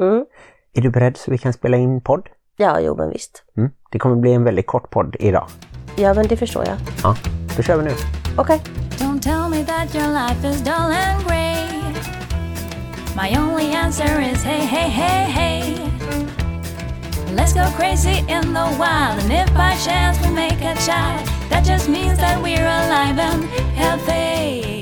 Mm. Är du beredd så vi kan spela in podd? Ja, jo men visst. Mm. Det kommer bli en väldigt kort podd idag. Ja, men det förstår jag. Ja, då kör vi nu. Okej. Don't tell me that your life is dull and grey. My only answer is hey, hey, hey, hey. Let's go crazy in the wild, and if by chance we make a child, that just means that we're alive and healthy.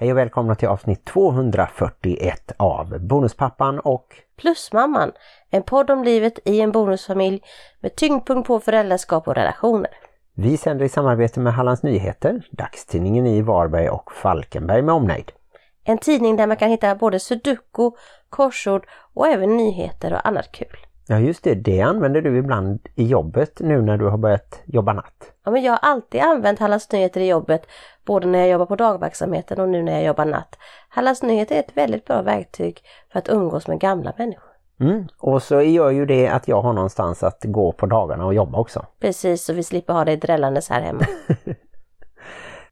Hej och välkomna till avsnitt 241 av Bonuspappan och Plusmamman. En podd om livet i en bonusfamilj med tyngdpunkt på föräldraskap och relationer. vi sänder i samarbete med Hallands Nyheter, dagstidningen i Varberg och Falkenberg med omnejd. En tidning där man kan hitta både sudoku, korsord och även nyheter och annat kul. Ja just det, det använder du ibland i jobbet nu när du har börjat jobba natt. Ja, men jag har alltid använt Hallands Nyheter i jobbet, både när jag jobbar på dagverksamheten och nu när jag jobbar natt. Hallands Nyheter är ett väldigt bra verktyg för att umgås med gamla människor. Mm. Och så gör ju det att jag har någonstans att gå på dagarna och jobba också. Precis, så vi slipper ha dig drällandes här hemma.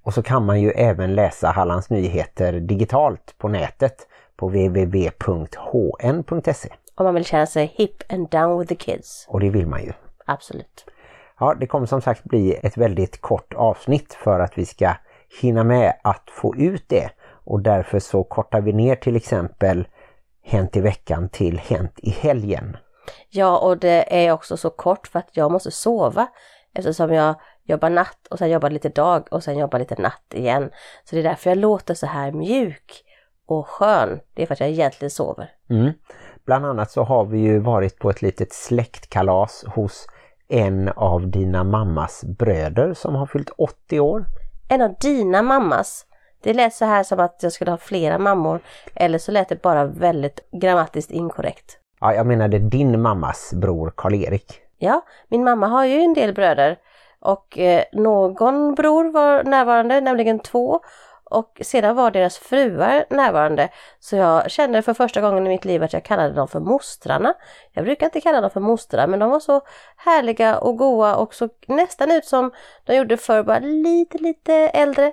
Och så kan man ju även läsa Hallands Nyheter digitalt på nätet på www.hn.se. Om man vill känna sig hip and down with the kids. Och det vill man ju. Absolut. Ja, det kommer som sagt bli ett väldigt kort avsnitt för att vi ska hinna med att få ut det. Och därför så kortar vi ner till exempel Hänt i veckan till Hänt i helgen. Ja, och det är också så kort för att jag måste sova eftersom jag jobbar natt och sen jobbar lite dag och sen jobbar lite natt igen. Så det är därför jag låter så här mjuk och skön. Det är för att jag egentligen sover. Mm. Bland annat så har vi ju varit på ett litet släktkalas hos en av dina mammas bröder som har fyllt 80 år. En av dina mammas. Det lät så här som att jag skulle ha flera mammor. Eller så lät det bara väldigt grammatiskt inkorrekt. Ja, jag menade din mammas bror Karl-Erik. Ja, min mamma har ju en del bröder. Och eh, någon bror var närvarande, nämligen två. Och sedan var deras fruar närvarande. Så jag kände för första gången i mitt liv att jag kallade dem för mostrarna. Jag brukar inte kalla dem för mostrar men de var så härliga och goa och så nästan ut som de gjorde förr, bara lite lite äldre.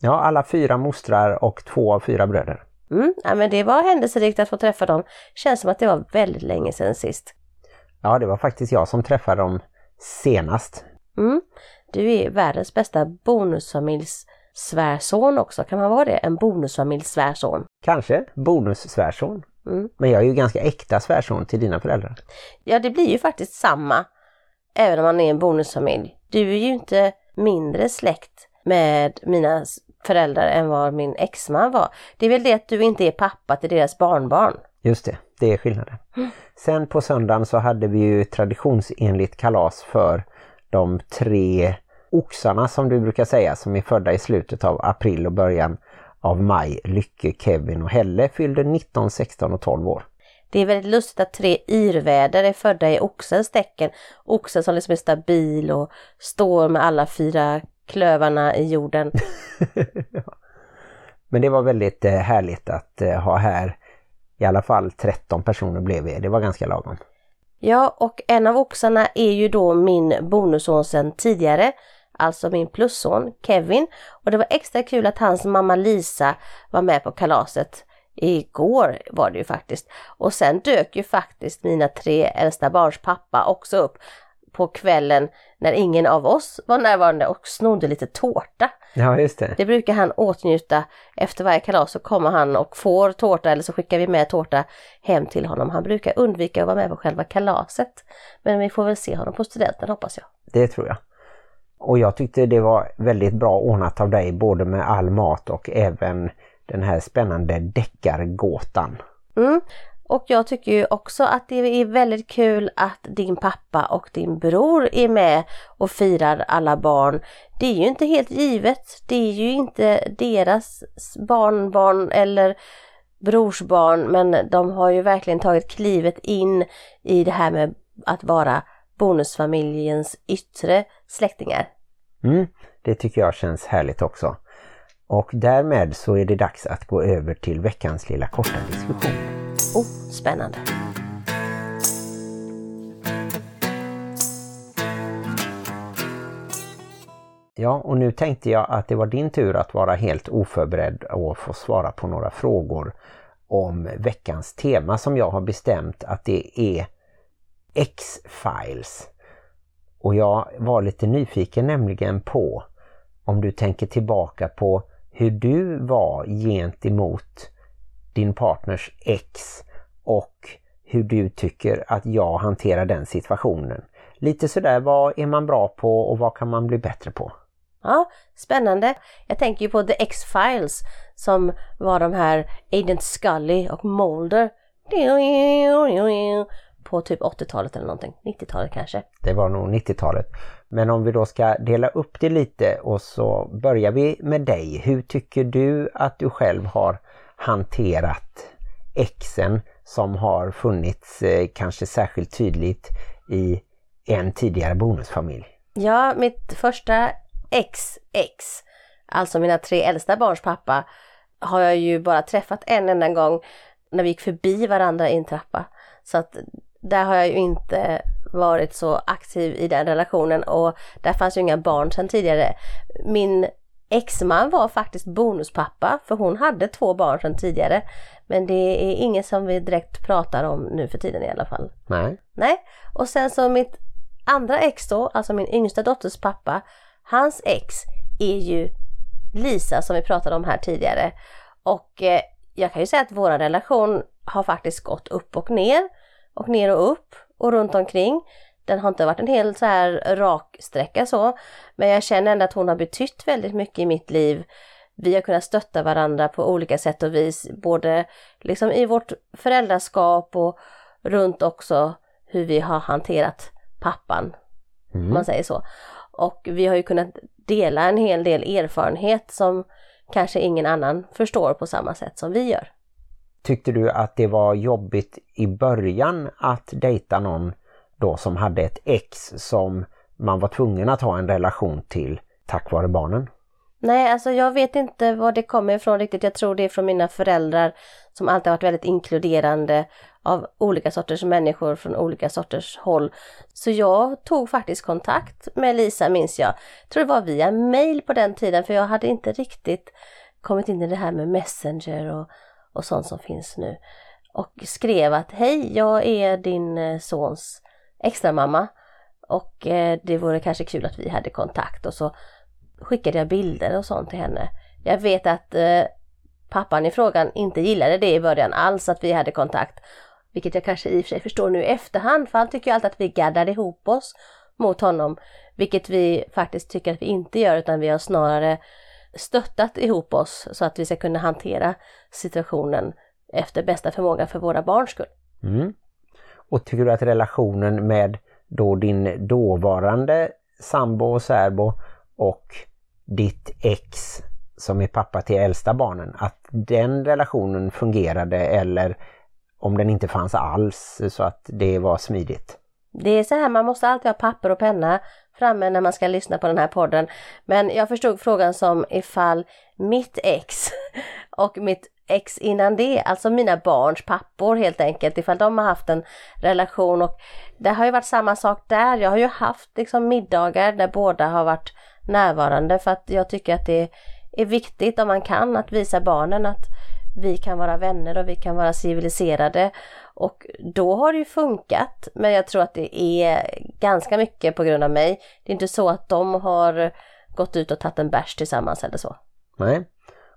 Ja, alla fyra mostrar och två av fyra bröder. Mm, ja, men det var händelserikt att få träffa dem. Känns som att det var väldigt länge sedan sist. Ja, det var faktiskt jag som träffade dem senast. Mm. Du är världens bästa bonusfamiljs svärson också. Kan man vara det? En bonusfamiljs svärson. Kanske bonussvärson. Mm. Men jag är ju ganska äkta svärson till dina föräldrar. Ja, det blir ju faktiskt samma. Även om man är en bonusfamilj. Du är ju inte mindre släkt med mina föräldrar än vad min exman var. Det är väl det att du inte är pappa till deras barnbarn. Just det, det är skillnaden. Sen på söndagen så hade vi ju traditionsenligt kalas för de tre oxarna som du brukar säga som är födda i slutet av april och början av maj. Lycke, Kevin och Helle fyllde 19, 16 och 12 år. Det är väldigt lustigt att tre yrväder är födda i oxens tecken. Oxen som liksom är stabil och står med alla fyra klövarna i jorden. Men det var väldigt eh, härligt att eh, ha här i alla fall 13 personer blev vi. Det var ganska lagom. Ja, och en av oxarna är ju då min bonusson sedan tidigare, alltså min plusson Kevin. Och det var extra kul att hans mamma Lisa var med på kalaset. Igår var det ju faktiskt. Och sen dök ju faktiskt mina tre äldsta barns pappa också upp på kvällen när ingen av oss var närvarande och snodde lite tårta. Ja, just det. Det brukar han åtnjuta. Efter varje kalas så kommer han och får tårta eller så skickar vi med tårta hem till honom. Han brukar undvika att vara med på själva kalaset. Men vi får väl se honom på studenten hoppas jag. Det tror jag. Och jag tyckte det var väldigt bra ordnat av dig både med all mat och även den här spännande deckargåtan. Mm. Och jag tycker ju också att det är väldigt kul att din pappa och din bror är med och firar alla barn. Det är ju inte helt givet. Det är ju inte deras barnbarn eller brorsbarn men de har ju verkligen tagit klivet in i det här med att vara bonusfamiljens yttre släktingar. Mm, det tycker jag känns härligt också. Och därmed så är det dags att gå över till veckans lilla korta diskussion. Oh, spännande! Ja, och nu tänkte jag att det var din tur att vara helt oförberedd och få svara på några frågor om veckans tema som jag har bestämt att det är X-Files. Och jag var lite nyfiken nämligen på om du tänker tillbaka på hur du var gentemot din partners ex och hur du tycker att jag hanterar den situationen. Lite sådär, vad är man bra på och vad kan man bli bättre på? Ja, spännande. Jag tänker ju på The X-Files som var de här Agent Scully och Mulder på typ 80-talet eller någonting, 90-talet kanske. Det var nog 90-talet. Men om vi då ska dela upp det lite och så börjar vi med dig. Hur tycker du att du själv har hanterat exen som har funnits eh, kanske särskilt tydligt i en tidigare bonusfamilj? Ja, mitt första ex-ex, alltså mina tre äldsta barns pappa, har jag ju bara träffat en enda gång när vi gick förbi varandra i en trappa. Så att där har jag ju inte varit så aktiv i den relationen och där fanns ju inga barn sedan tidigare. Min exman var faktiskt bonuspappa för hon hade två barn sedan tidigare. Men det är inget som vi direkt pratar om nu för tiden i alla fall. Nej. Nej, och sen så mitt andra ex då, alltså min yngsta dotters pappa, hans ex är ju Lisa som vi pratade om här tidigare. Och eh, jag kan ju säga att vår relation har faktiskt gått upp och ner och ner och upp och runt omkring. Den har inte varit en helt så här rak sträcka så, men jag känner ändå att hon har betytt väldigt mycket i mitt liv. Vi har kunnat stötta varandra på olika sätt och vis, både liksom i vårt föräldraskap och runt också hur vi har hanterat pappan, om man säger så. Och vi har ju kunnat dela en hel del erfarenhet som kanske ingen annan förstår på samma sätt som vi gör. Tyckte du att det var jobbigt i början att dejta någon då som hade ett ex som man var tvungen att ha en relation till tack vare barnen? Nej, alltså jag vet inte var det kommer ifrån riktigt. Jag tror det är från mina föräldrar som alltid har varit väldigt inkluderande av olika sorters människor från olika sorters håll. Så jag tog faktiskt kontakt med Lisa minns jag. jag tror det var via mail på den tiden för jag hade inte riktigt kommit in i det här med Messenger och, och sånt som finns nu. Och skrev att hej, jag är din eh, sons extra mamma och eh, det vore kanske kul att vi hade kontakt och så skickade jag bilder och sånt till henne. Jag vet att eh, pappan i frågan inte gillade det i början alls att vi hade kontakt. Vilket jag kanske i och för sig förstår nu i efterhand för han tycker ju alltid att vi gaddar ihop oss mot honom. Vilket vi faktiskt tycker att vi inte gör utan vi har snarare stöttat ihop oss så att vi ska kunna hantera situationen efter bästa förmåga för våra barns skull. Mm. Och tycker du att relationen med då din dåvarande sambo och särbo och ditt ex som är pappa till äldsta barnen, att den relationen fungerade eller om den inte fanns alls så att det var smidigt? Det är så här, man måste alltid ha papper och penna framme när man ska lyssna på den här podden. Men jag förstod frågan som ifall mitt ex och mitt ex innan det, alltså mina barns pappor helt enkelt, ifall de har haft en relation och det har ju varit samma sak där. Jag har ju haft liksom middagar där båda har varit närvarande för att jag tycker att det är viktigt om man kan att visa barnen att vi kan vara vänner och vi kan vara civiliserade och då har det ju funkat men jag tror att det är ganska mycket på grund av mig. Det är inte så att de har gått ut och tagit en bärs tillsammans eller så. Nej.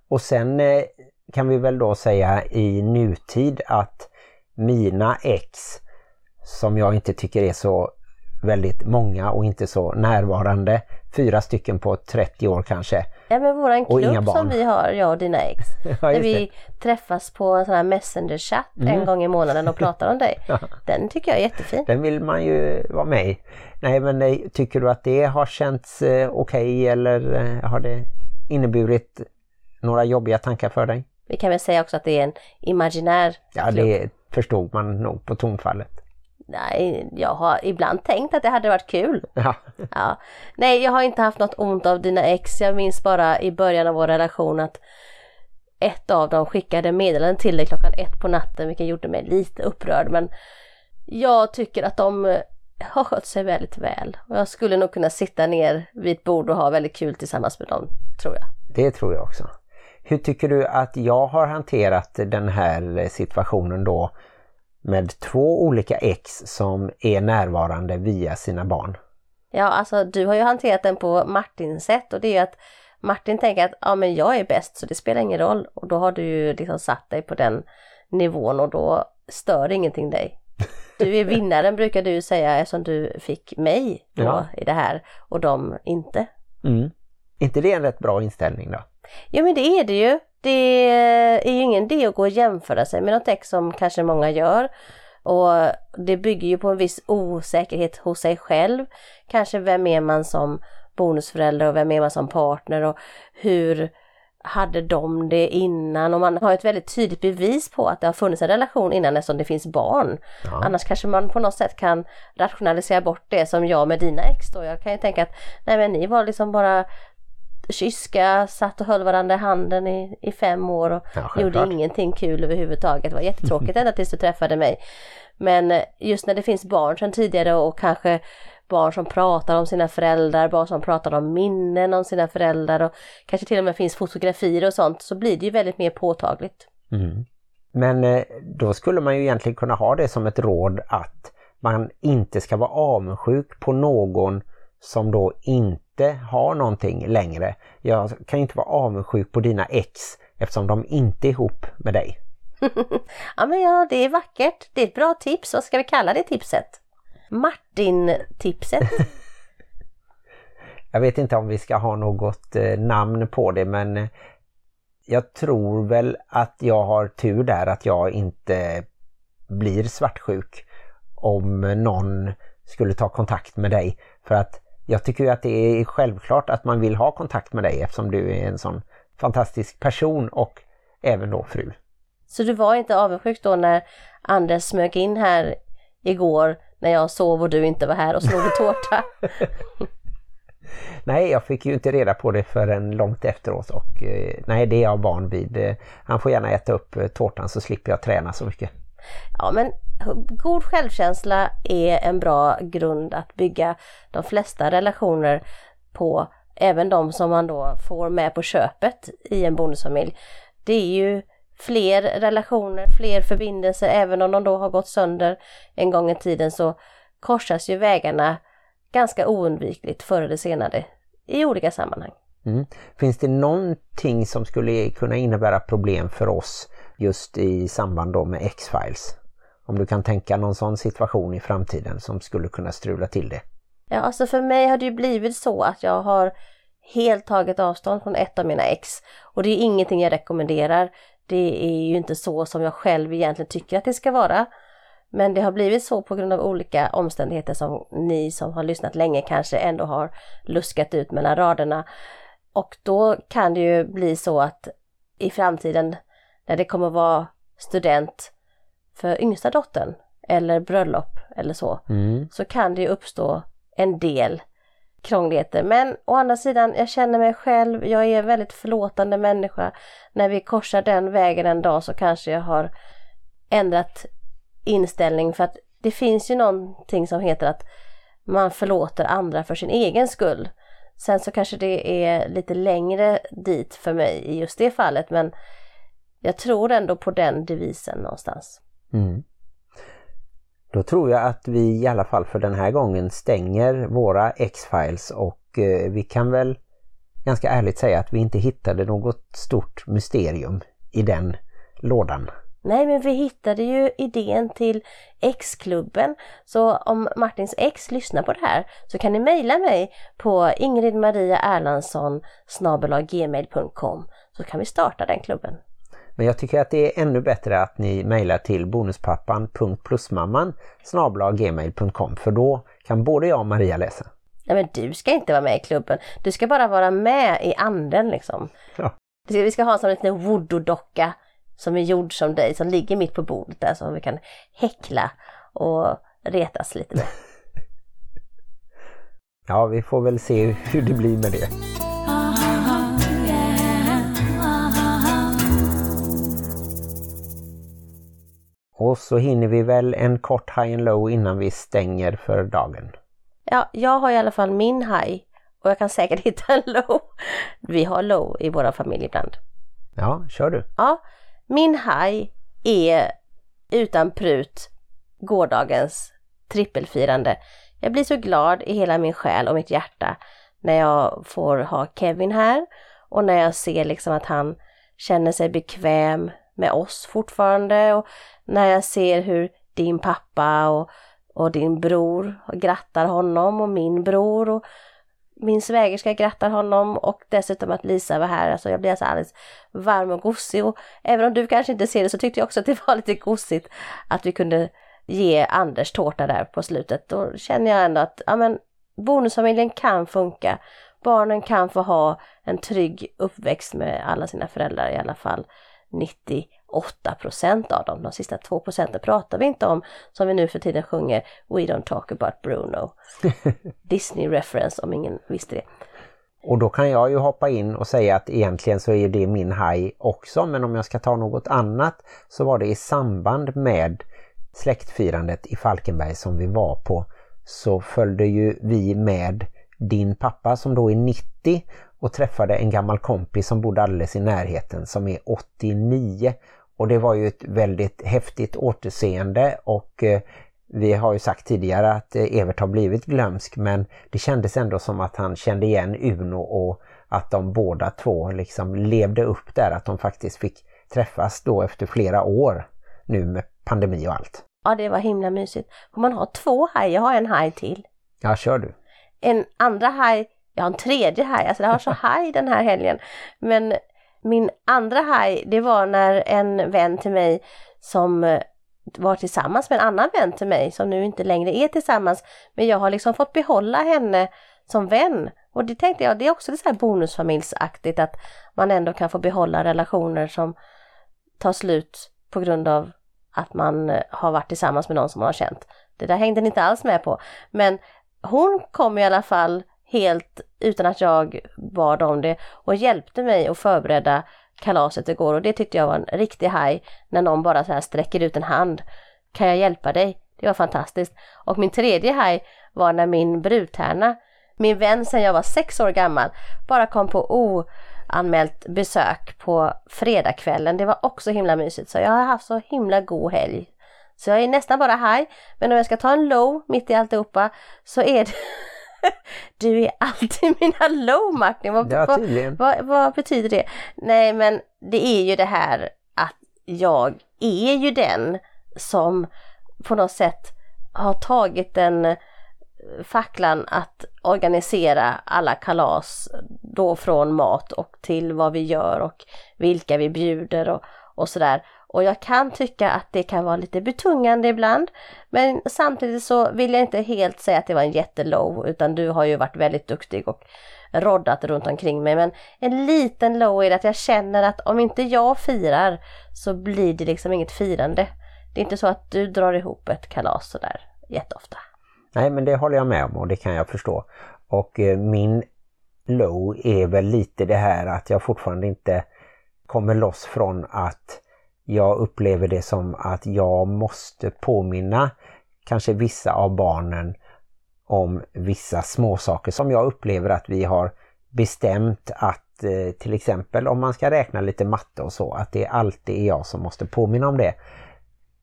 Och sen eh, kan vi väl då säga i nutid att mina ex som jag inte tycker är så väldigt många och inte så närvarande. Fyra stycken på 30 år kanske. Ja men våran klubb som vi har, jag och dina ex. Ja, där vi träffas på en sån här messenger-chatt en gång i månaden och pratar om dig. Den tycker jag är jättefin. Den vill man ju vara med i. Nej men eh, tycker du att det har känts eh, okej eller eh, har det inneburit några jobbiga tankar för dig? Vi kan väl säga också att det är en imaginär Ja klubb. det förstod man nog på tonfallet. Nej, jag har ibland tänkt att det hade varit kul. Ja, Ja. Nej, jag har inte haft något ont av dina ex. Jag minns bara i början av vår relation att ett av dem skickade meddelanden till dig klockan ett på natten, vilket gjorde mig lite upprörd. Men jag tycker att de eh, har skött sig väldigt väl. Och jag skulle nog kunna sitta ner vid ett bord och ha väldigt kul tillsammans med dem, tror jag. det tror jag också. Hur tycker du att jag har hanterat den här situationen då med två olika ex som är närvarande via sina barn? Ja, alltså du har ju hanterat den på Martins sätt och det är ju att Martin tänker att ja men jag är bäst så det spelar ingen roll och då har du ju liksom satt dig på den nivån och då stör ingenting dig. Du är vinnaren brukar du säga eftersom du fick mig då Ja. i det här och de inte. Mm. inte det en rätt bra inställning då? Ja men det är det ju. Det är ju ingen idé att gå och jämföra sig med något ex som kanske många gör. Och det bygger ju på en viss osäkerhet hos sig själv. Kanske vem är man som bonusförälder och vem är man som partner och hur hade de det innan och man har ett väldigt tydligt bevis på att det har funnits en relation innan eftersom det finns barn. Ja. Annars kanske man på något sätt kan rationalisera bort det som jag med dina ex då. Jag kan ju tänka att nej men ni var liksom bara kyska, satt och höll varandra i handen i, i fem år och Ja, gjorde ingenting kul överhuvudtaget. Det var jättetråkigt ända tills du träffade mig. Men eh, just när det finns barn sedan tidigare och kanske barn som pratar om sina föräldrar, barn som pratar om minnen om sina föräldrar och kanske till och med finns fotografier och sånt så blir det ju väldigt mer påtagligt. Mm. Men eh, då skulle man ju egentligen kunna ha det som ett råd att man inte ska vara avundsjuk på någon som då inte har någonting längre. Jag kan inte vara avundsjuk på dina ex eftersom de inte är ihop med dig. Ja men ja, det är vackert. Det är ett bra tips. Vad ska vi kalla det tipset? Martin-tipset. Jag vet inte om vi ska ha något eh, namn på det men eh, jag tror väl att jag har tur där att jag inte blir svartsjuk om någon skulle ta kontakt med dig. För att jag tycker att det är självklart att man vill ha kontakt med dig eftersom du är en sån fantastisk person och även då fru. Så du var inte avundsjuk då när Anders smög in här igår när jag sov och du inte var här och snodde tårta? Nej, jag fick ju inte reda på det förrän långt efteråt och eh, nej, det är jag van vid. Eh, Han får gärna äta upp eh, tårtan så slipper jag träna så mycket. Ja men god självkänsla är en bra grund att bygga de flesta relationer på. Även de som man då får med på köpet i en bonusfamilj. Det är ju fler relationer, fler förbindelser, även om de då har gått sönder en gång i tiden så korsas ju vägarna ganska oundvikligt förr eller senare i olika sammanhang. Mm. Finns det någonting som skulle kunna innebära problem för oss just i samband då med X-Files? Om du kan tänka någon sån situation i framtiden som skulle kunna strula till det. Ja, alltså för mig har det ju blivit så att jag har helt tagit avstånd från ett av mina ex. Och det är ingenting jag rekommenderar. Det är ju inte så som jag själv egentligen tycker att det ska vara. Men det har blivit så på grund av olika omständigheter som ni som har lyssnat länge kanske ändå har luskat ut mellan raderna. Och då kan det ju bli så att i framtiden när det kommer vara student för yngsta dottern eller bröllop eller så Mm. så kan det ju uppstå en del krångligheter. Men å andra sidan, jag känner mig själv, jag är en väldigt förlåtande människa. När vi korsar den vägen en dag så kanske jag har ändrat inställning för att det finns ju någonting som heter att man förlåter andra för sin egen skull. Sen så kanske det är lite längre dit för mig i just det fallet men jag tror ändå på den devisen någonstans. Mm. Då tror jag att vi i alla fall för den här gången stänger våra X-Files och eh, vi kan väl ganska ärligt säga att vi inte hittade något stort mysterium i den lådan. Nej, men vi hittade ju idén till X-klubben. Så om Martins ex lyssnar på det här så kan ni mejla mig på ingridmariaerlandsson gmail.com så kan vi starta den klubben. Men jag tycker att det är ännu bättre att ni mejlar till bonuspappan.plusmamman gmail.com för då kan både jag och Maria läsa. Nej, men du ska inte vara med i klubben. Du ska bara vara med i anden liksom. Ja. Vi ska ha en sån liten voodoo-docka som är gjord som dig som ligger mitt på bordet där som vi kan häckla och retas lite med. Ja, vi får väl se hur det blir med det. Och så hinner vi väl en kort high and low innan vi stänger för dagen. Ja, jag har i alla fall min high och jag kan säkert hitta en low. Vi har low i våra familj ibland. Ja, kör du. Ja, min haj är utan prut gårdagens trippelfirande. Jag blir så glad i hela min själ och mitt hjärta när jag får ha Kevin här och när jag ser liksom att han känner sig bekväm med oss fortfarande och när jag ser hur din pappa och, och din bror grattar honom och min bror och min svägerska grattar honom och dessutom att Lisa var här. Alltså jag blir alltså alldeles varm och gosig och även om du kanske inte ser det så tyckte jag också att det var lite gosigt att vi kunde ge Anders tårta där på slutet. Då känner jag ändå att ja, men, bonusfamiljen kan funka. Barnen kan få ha en trygg uppväxt med alla sina föräldrar i alla fall 98 procent av dem. De sista 2 procenten pratar vi inte om som vi nu för tiden sjunger We don't talk about Bruno. Disney reference om ingen visste det. Och då kan jag ju hoppa in och säga att egentligen så är det min haj också men om jag ska ta något annat så var det i samband med släktfirandet i Falkenberg som vi var på så följde ju vi med din pappa som då är 90 och träffade en gammal kompis som bodde alldeles i närheten som är 89 och det var ju ett väldigt häftigt återseende och eh, vi har ju sagt tidigare att eh, Evert har blivit glömsk men det kändes ändå som att han kände igen Uno och att de båda två liksom levde upp där att de faktiskt fick träffas då efter flera år nu med pandemi och allt. Ja, det var himla mysigt. Får man ha två haj? Jag har en haj till. Ja, kör du. En andra haj, jag har en tredje haj, alltså jag har så haj den här helgen. Men min andra haj, det var när en vän till mig som eh, var tillsammans med en annan vän till mig som nu inte längre är tillsammans. Men jag har liksom fått behålla henne som vän. Och det tänkte jag, det är också det så här bonusfamiljsaktigt att man ändå kan få behålla relationer som tar slut på grund av att man eh, har varit tillsammans med någon som man har känt. Det där hängde ni inte alls med på. Men hon kom i alla fall helt utan att jag bad om det och hjälpte mig att förbereda kalaset igår och det tyckte jag var en riktig haj när någon bara så här sträcker ut en hand. Kan jag hjälpa dig? Det var fantastiskt. Och min tredje haj var när min brudtärna, min vän sedan jag var sex år gammal, bara kom på oanmält besök på fredagskvällen. Det var också himla mysigt så jag har haft så himla god helg. Så jag är nästan bara haj, men om jag ska ta en low mitt i alltihopa så är det du är alltid mina low Martin. Vad, Ja, vad, vad, vad betyder det? Nej men det är ju det här att jag är ju den som på något sätt har tagit den eh, facklan att organisera alla kalas då från mat och till vad vi gör och vilka vi bjuder och, och sådär. Och jag kan tycka att det kan vara lite betungande ibland. Men samtidigt så vill jag inte helt säga att det var en jättelow utan du har ju varit väldigt duktig och roddat runt omkring mig. Men en liten low är att jag känner att om inte jag firar så blir det liksom inget firande. Det är inte så att du drar ihop ett kalas sådär jätteofta. Nej men det håller jag med om och det kan jag förstå. Och eh, min low är väl lite det här att jag fortfarande inte kommer loss från att jag upplever det som att jag måste påminna kanske vissa av barnen om vissa småsaker som jag upplever att vi har bestämt att eh, till exempel om man ska räkna lite matte och så att det alltid är jag som måste påminna om det.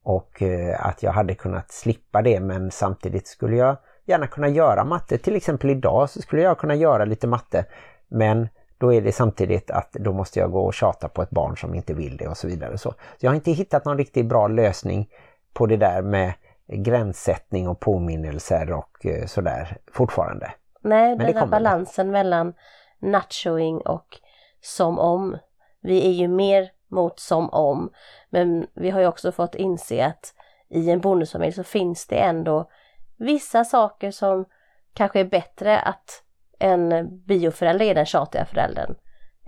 Och eh, att jag hade kunnat slippa det men samtidigt skulle jag gärna kunna göra matte. Till exempel idag så skulle jag kunna göra lite matte men då är det samtidigt att då måste jag gå och tjata på ett barn som inte vill det och så vidare. Så jag har inte hittat någon riktigt bra lösning på det där med gränssättning och påminnelser och eh, sådär fortfarande. Nej, det den här balansen mellan nachoing och som om. Vi är ju mer mot som om. Men vi har ju också fått inse att i en bonusfamilj så finns det ändå vissa saker som kanske är bättre att en bioförälder är den tjatiga föräldern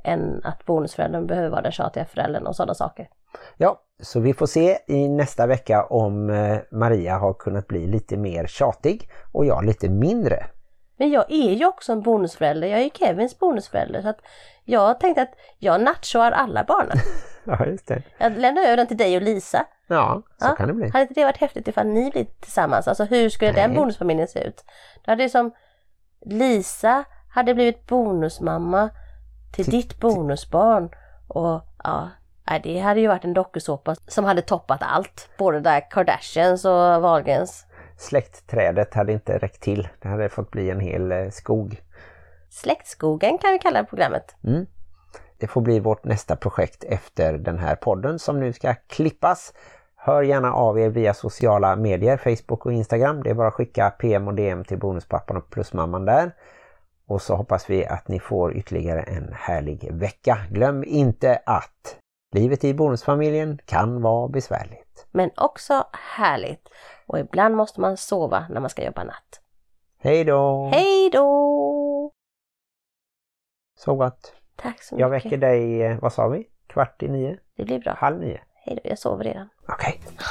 än att bonusföräldern behöver vara den tjatiga föräldern och sådana saker. Ja, så vi får se i nästa vecka om eh, Maria har kunnat bli lite mer tjatig och jag lite mindre. Men jag är ju också en bonusförälder, jag är ju Kevins bonusförälder så att jag tänkte att jag nachoar alla barnen. Ja, just det. Jag lämnar över den till dig och Lisa. Ja, så Ja. kan det bli. Hade inte det varit häftigt ifall ni blir tillsammans? Alltså hur skulle den Nej. bonusfamiljen se ut? Då hade det som Lisa hade blivit bonusmamma till ditt bonusbarn och Ja, det hade ju varit en dokusåpa som hade toppat allt. Både där Kardashians och Wahlgrens. Släktträdet hade inte räckt till. Det hade fått bli en hel eh, skog. Släktskogen kan vi kalla programmet. Mm. Det får bli vårt nästa projekt efter den här podden som nu ska klippas. Hör gärna av er via sociala medier, Facebook och Instagram. Det är bara att skicka PM och DM till Bonuspappan och Plusmamman där. Och så hoppas vi att ni får ytterligare en härlig vecka. Glöm inte att livet i bonusfamiljen kan vara besvärligt. Men också härligt. Och ibland måste man sova när man ska jobba natt. Hej då! Hej då! Sov gott! Tack så Jag mycket. väcker dig, eh, vad sa vi? Kvart i nio? Det blir bra. Halv nio? Hej då, jag sover redan. Okej. Okay.